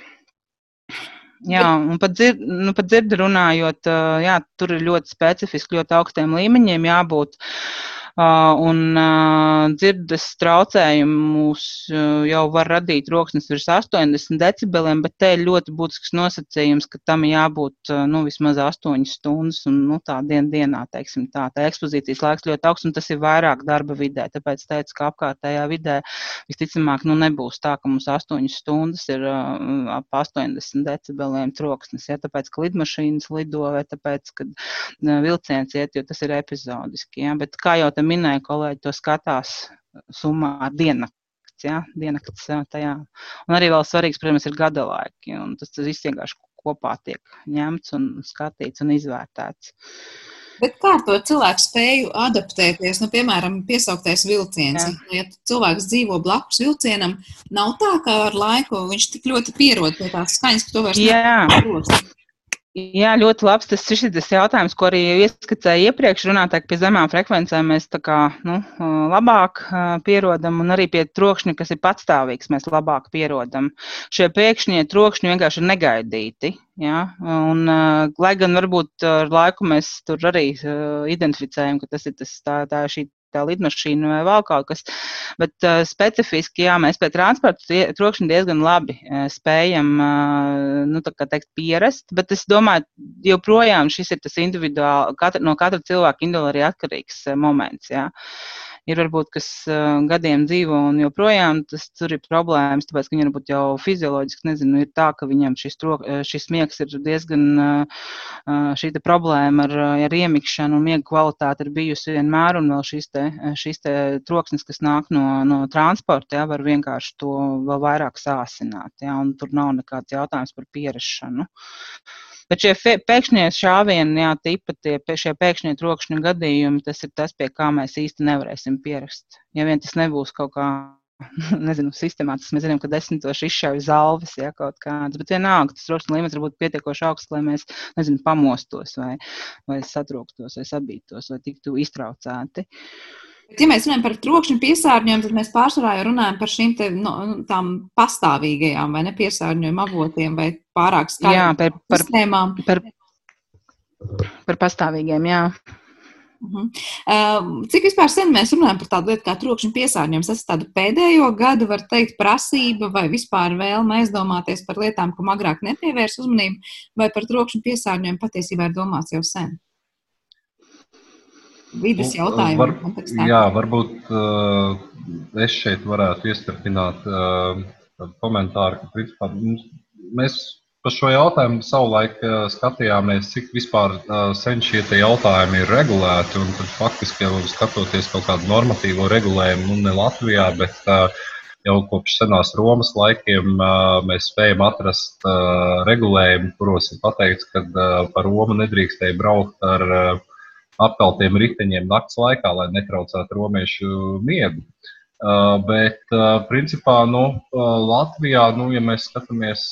Speaker 5: Jā, un pat dzirdi, nu, pat dzirdi runājot, jā, tur ir ļoti specifiski, ļoti augstiem līmeņiem jābūt. Uh, un dzirdes traucējumus jau var radīt troksnis virs 80 decibeliem, bet te ir ļoti būtisks nosacījums, ka tam jābūt nu, vismaz 8 stundas un nu, tā dien, dienā, teiksim tā. Tā ekspozīcijas laiks ļoti augsts un tas ir vairāk darba vidē, tāpēc teicu, ka apkārtējā vidē visticamāk nu, nebūs tā, ka mums 8 stundas ir ap 80 decibeliem troksnis, ja, tāpēc, ka lidmašīnas lido vai tāpēc, ka vilciens iet, jo tas ir epizodiski. Ja, bet kā jau te minēja kolēģi, to skatās summā diennakts. Ja, diennakts tajā. Un arī vēl svarīgs, protams, ir gada laiki. Tas, tas viss vienkārši kopā tiek ņemts un skatīts un izvērtēts.
Speaker 2: Bet kā ar to cilvēku spēju adaptēties? Nu, piemēram, piesauktais vilciens. Jā. Ja cilvēks dzīvo blakus vilcienam, nav tā, ka ar laiku viņš tik ļoti pierod pie tās skaņas, ka to vairs nevar.
Speaker 5: Jā, ļoti labs. Tas ir šis jautājums, ko arī ieskicēju iepriekš. Runātāji, pie zemām frekvencēm mēs tā kā nu, labāk pierodam, un arī pie trokšņa, kas ir patstāvīgs, mēs labāk pierodam. Šie pēkšņie trokšņi vienkārši ir negaidīti. Ja? Un, lai gan varbūt ar laiku mēs tur arī identificējam, ka tas ir tas, tā, tā šī tā lidmašīna vai vēl kaut kas. Bet uh, specifiski, jā, mēs pie transporta trokšņa diezgan labi uh, spējam, uh, nu, tā kā teikt, pierast, bet es domāju, joprojām šis ir tas individuāli, katra, no katra cilvēka individuāli atkarīgs uh, moments, jā. Ir varbūt, kas uh, gadiem dzīvo un joprojām tas tur ir problēmas, tāpēc, ka viņi varbūt jau fizioloģiski, nezinu, ir tā, ka viņam šis, trok, šis miegs ir diezgan uh, šī problēma ar, ar iemikšanu un miega kvalitāte ir bijusi vienmēr, un vēl šīs te, šīs te troksnis, kas nāk no, no transporta, jā, var vienkārši to vēl vairāk sāsināt, jā, un tur nav nekāds jautājums par pierašanu. Bet šie pēkšņie šāvieni, jā, tipa tie šie pēkšņie trokšņu gadījumi, tas ir tas, pie kā mēs īsti nevarēsim pierast. Ja vien tas nebūs kaut kā nezinu, sistemātiski. Mēs zinām, ka desmitoši izšauj zāles, ja kaut kādas, bet vienalga tas trokšņa līmenis var būt pietiekoši augsts, lai mēs, nezinu, pamostos vai, vai satrūktos vai sabītos vai tiktu iztraucēti.
Speaker 2: Ja mēs runājam par trokšņa piesārņojumu, tad mēs pārsvarā runājam par šīm te, no, tām pastāvīgajām vai nepiesārņojuma avotiem vai pārāk skaļām par, par, sistēmām.
Speaker 5: Par, par pastāvīgiem, jā.
Speaker 2: Uh -huh. uh, cik vispār sen mēs runājam par tādu lietu kā trokšņa piesārņojums? Tas ir tāda pēdējo gadu, var teikt, prasība vai vispār vēlme aizdomāties par lietām, kam agrāk nepievērs uzmanību, vai par trokšņa piesārņojumu patiesībā ir domāts jau sen? vidas nu, jautājumu var, kontekstā.
Speaker 6: Jā, varbūt uh, es šeit varētu iestarpināt uh, komentāru, ka principā, mēs par šo jautājumu savulaik uh, skatījāmies, cik vispār uh, sen šie jautājumi ir regulēti. Faktiski jau skatoties kaut kādu normatīvo regulējumu, nu ne Latvijā, bet uh, jau kopš senās Romas laikiem mēs spējam atrast regulējumu, kuros ir pateikts, ka par Romu nedrīkstēja braukt ar apkaltiem riteņiem naktas laikā, lai netraucētu romiešu miegu. Uh, bet, uh, principā, nu, uh, Latvijā, nu, ja mēs skatāmies,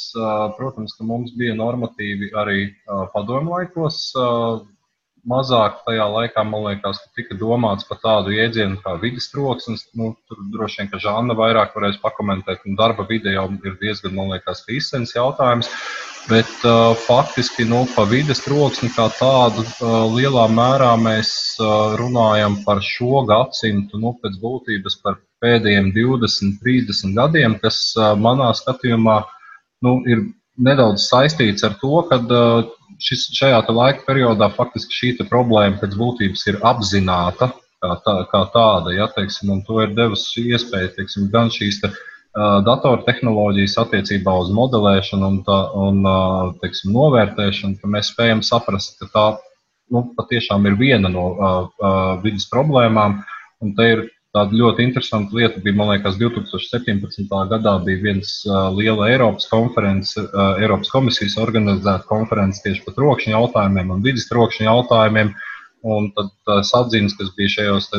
Speaker 6: protams, ka mums bija normatīvi arī padomu laikos. Mazāk tajā laikā, man liekas, tika domāts par tādu jēdzienu kā vidas troksnis. Nu, tur droši vien, ka Žanna vairāk varēs pakomentēt, un darba vide jau ir diezgan, man liekas, izsens jautājums. Bet uh, faktiski nu, par vidas troksni kā tādu uh, lielā mērā mēs uh, runājam par šo gadsimtu, nu, pēc būtības par pēdējiem 20, 30 gadiem, kas uh, manā skatījumā nu, ir nedaudz saistīts ar to, ka uh, šis, šajā laika periodā faktiski šī problēma pēc būtības ir apzināta kā, tā, kā tāda. Ja, teiksim, to ir devusi iespēja teiksim, gan šīs te, uh, datortehnoloģijas attiecībā uz modelēšanu un, tā, un teiksim, novērtēšanu, ka mēs spējam saprast, ka tā nu, patiešām ir viena no uh, uh, vidas problēmām. Un te ir tāda ļoti interesanta lieta, bija, man liekas, 2017. gadā bija viens uh, liela Eiropas konference, uh, Eiropas komisijas organizēta konference tieši par trokšņa jautājumiem un vidas trokšņa jautājumiem. Uh, Un tad tās atziņas, kas bija šajos te,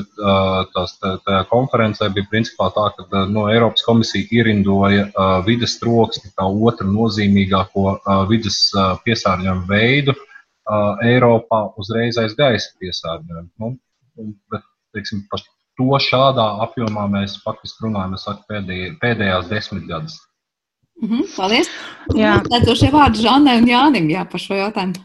Speaker 6: tās, te, tajā konferencē, bija principā tā, ka no Eiropas komisija ierindoja vidas troksni kā otru nozīmīgāko vidas piesārņojumu veidu Eiropā uzreiz aiz gaisa piesārņojumu. Nu, bet, teiksim, par to šādā apjomā mēs faktiski runājam, saku, pēdējā, pēdējās desmitgades.
Speaker 2: Mm -hmm, paldies! Jā, tā ir šie vārdi Žanai un Jānim jā, par šo jautājumu.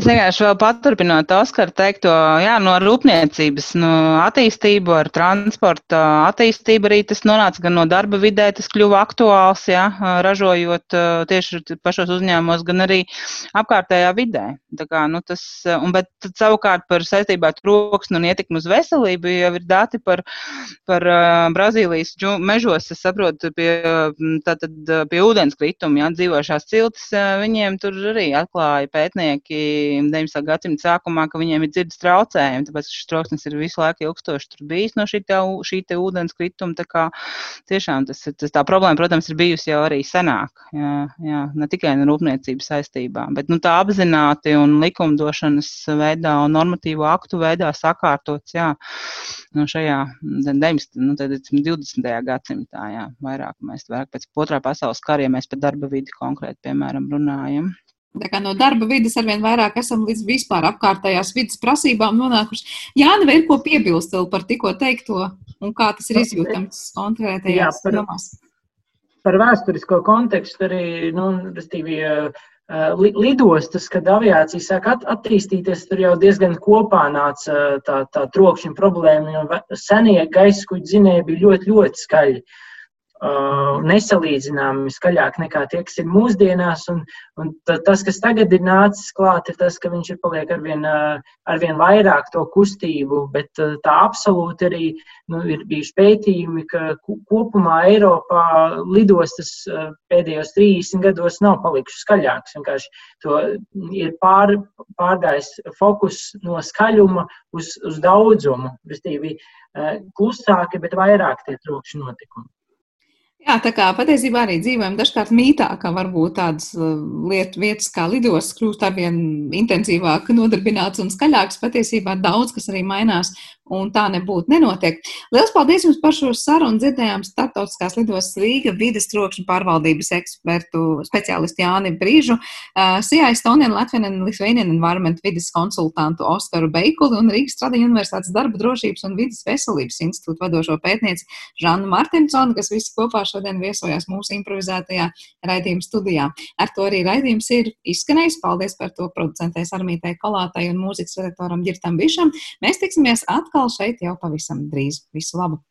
Speaker 5: Es vienkārši vēl paturpinot Oskaru teikto, jā, no rūpniecības no attīstību ar transporta attīstību arī tas nonāca gan no darba vidē, tas kļuva aktuāls, jā, ražojot tieši pašos uzņēmumos, gan arī apkārtējā vidē. Tā kā, nu, tas, un, bet savukārt par saistībā ar troksni un ietekmi uz veselību jau ir dati par, par Brazīlijas mežos, es saprotu, pie, tātad, pie ūdenskrituma, jā, dzīvošās ciltis, viņiem tur arī atklāja pētnieki 19. gadsimta sākumā, ka viņiem ir dzirdes traucējumi, tāpēc šis troksnis ir visu laiku ilgstoši bijis no šī, te, šī te ūdens krituma. Tā kā tiešām tas, tas tā problēma, protams, ir bijusi jau arī senāk, jā, jā, ne tikai no rūpniecības saistībā, bet nu, tā apzināti un likumdošanas veidā un normatīvo aktu veidā sakārtots, jā, no šajā 19, nu, 20. gadsimtā, jā, vairāk mēs vairāk pēc otrā pasaules kara, ja mēs par darba vidi konkrēti, piemēram, runājam.
Speaker 2: No darba vidas arvien vairāk esam līdz vispār apkārtējās vidas prasībām nonākuši. Jāni, vai ir ko piebilst vēl par tikko teikto un kā tas ir izjūtams konkrētajās jomās?
Speaker 7: Par vēsturisko kontekstu arī, nu, restīvi, lidostas, kad aviācija sāk attīstīties, tur jau diezgan kopā nāca tā, tā trokšņa problēma, jo senie gaisa kuģi zinēji bija ļoti, ļoti skaļi. Uh, nesalīdzināmi skaļāk nekā tie, kas ir mūsdienās. Un, un tas, kas tagad ir nācis klāt, ir tas, ka viņš ir paliek arvien, uh, arvien vairāk to kustību, bet uh, tā absolūti arī nu, ir bijuši pētījumi, ka kopumā Eiropā lidostas pēdējos 30 gados nav palikušas skaļākas. Vienkārši to ir pār, pārgājis fokus no skaļuma uz, uz daudzumu, restīvi klusāki, bet vairāk tie trokšņi notikumi.
Speaker 2: Jā, tā kā patiesībā arī dzīvojam dažkārt mītā, ka varbūt tādas uh, lietu vietas kā lidostas kļūst arvien intensīvāk nodarbināts un skaļāks. Patiesībā daudz kas arī mainās un tā nebūtu nenotiek. Lielas paldies jums par šo sarunu. Dzirdējām Startautiskās lidostas Rīga vides trokšņu pārvaldības ekspertu speciālistu Jāni Brīžu, uh, CIA Estonian Latvian and Lithuanian Environment vides konsultantu Oskaru Beikuli un Rīgas Stradiņu Universitātes darba drošības un vidas veselības institūtu vadošo pētnieci Žanu Martinsonu, kas visi kopā šodien viesojās mūsu improvizētajā raidījuma studijā. Ar to arī raidījums ir izskanējis. Paldies par to producentei Sarmītai Kolātai un mūzikas redaktoram Girtam Bišam. Mēs tiksimies atkal šeit jau pavisam drīz. Visu labu!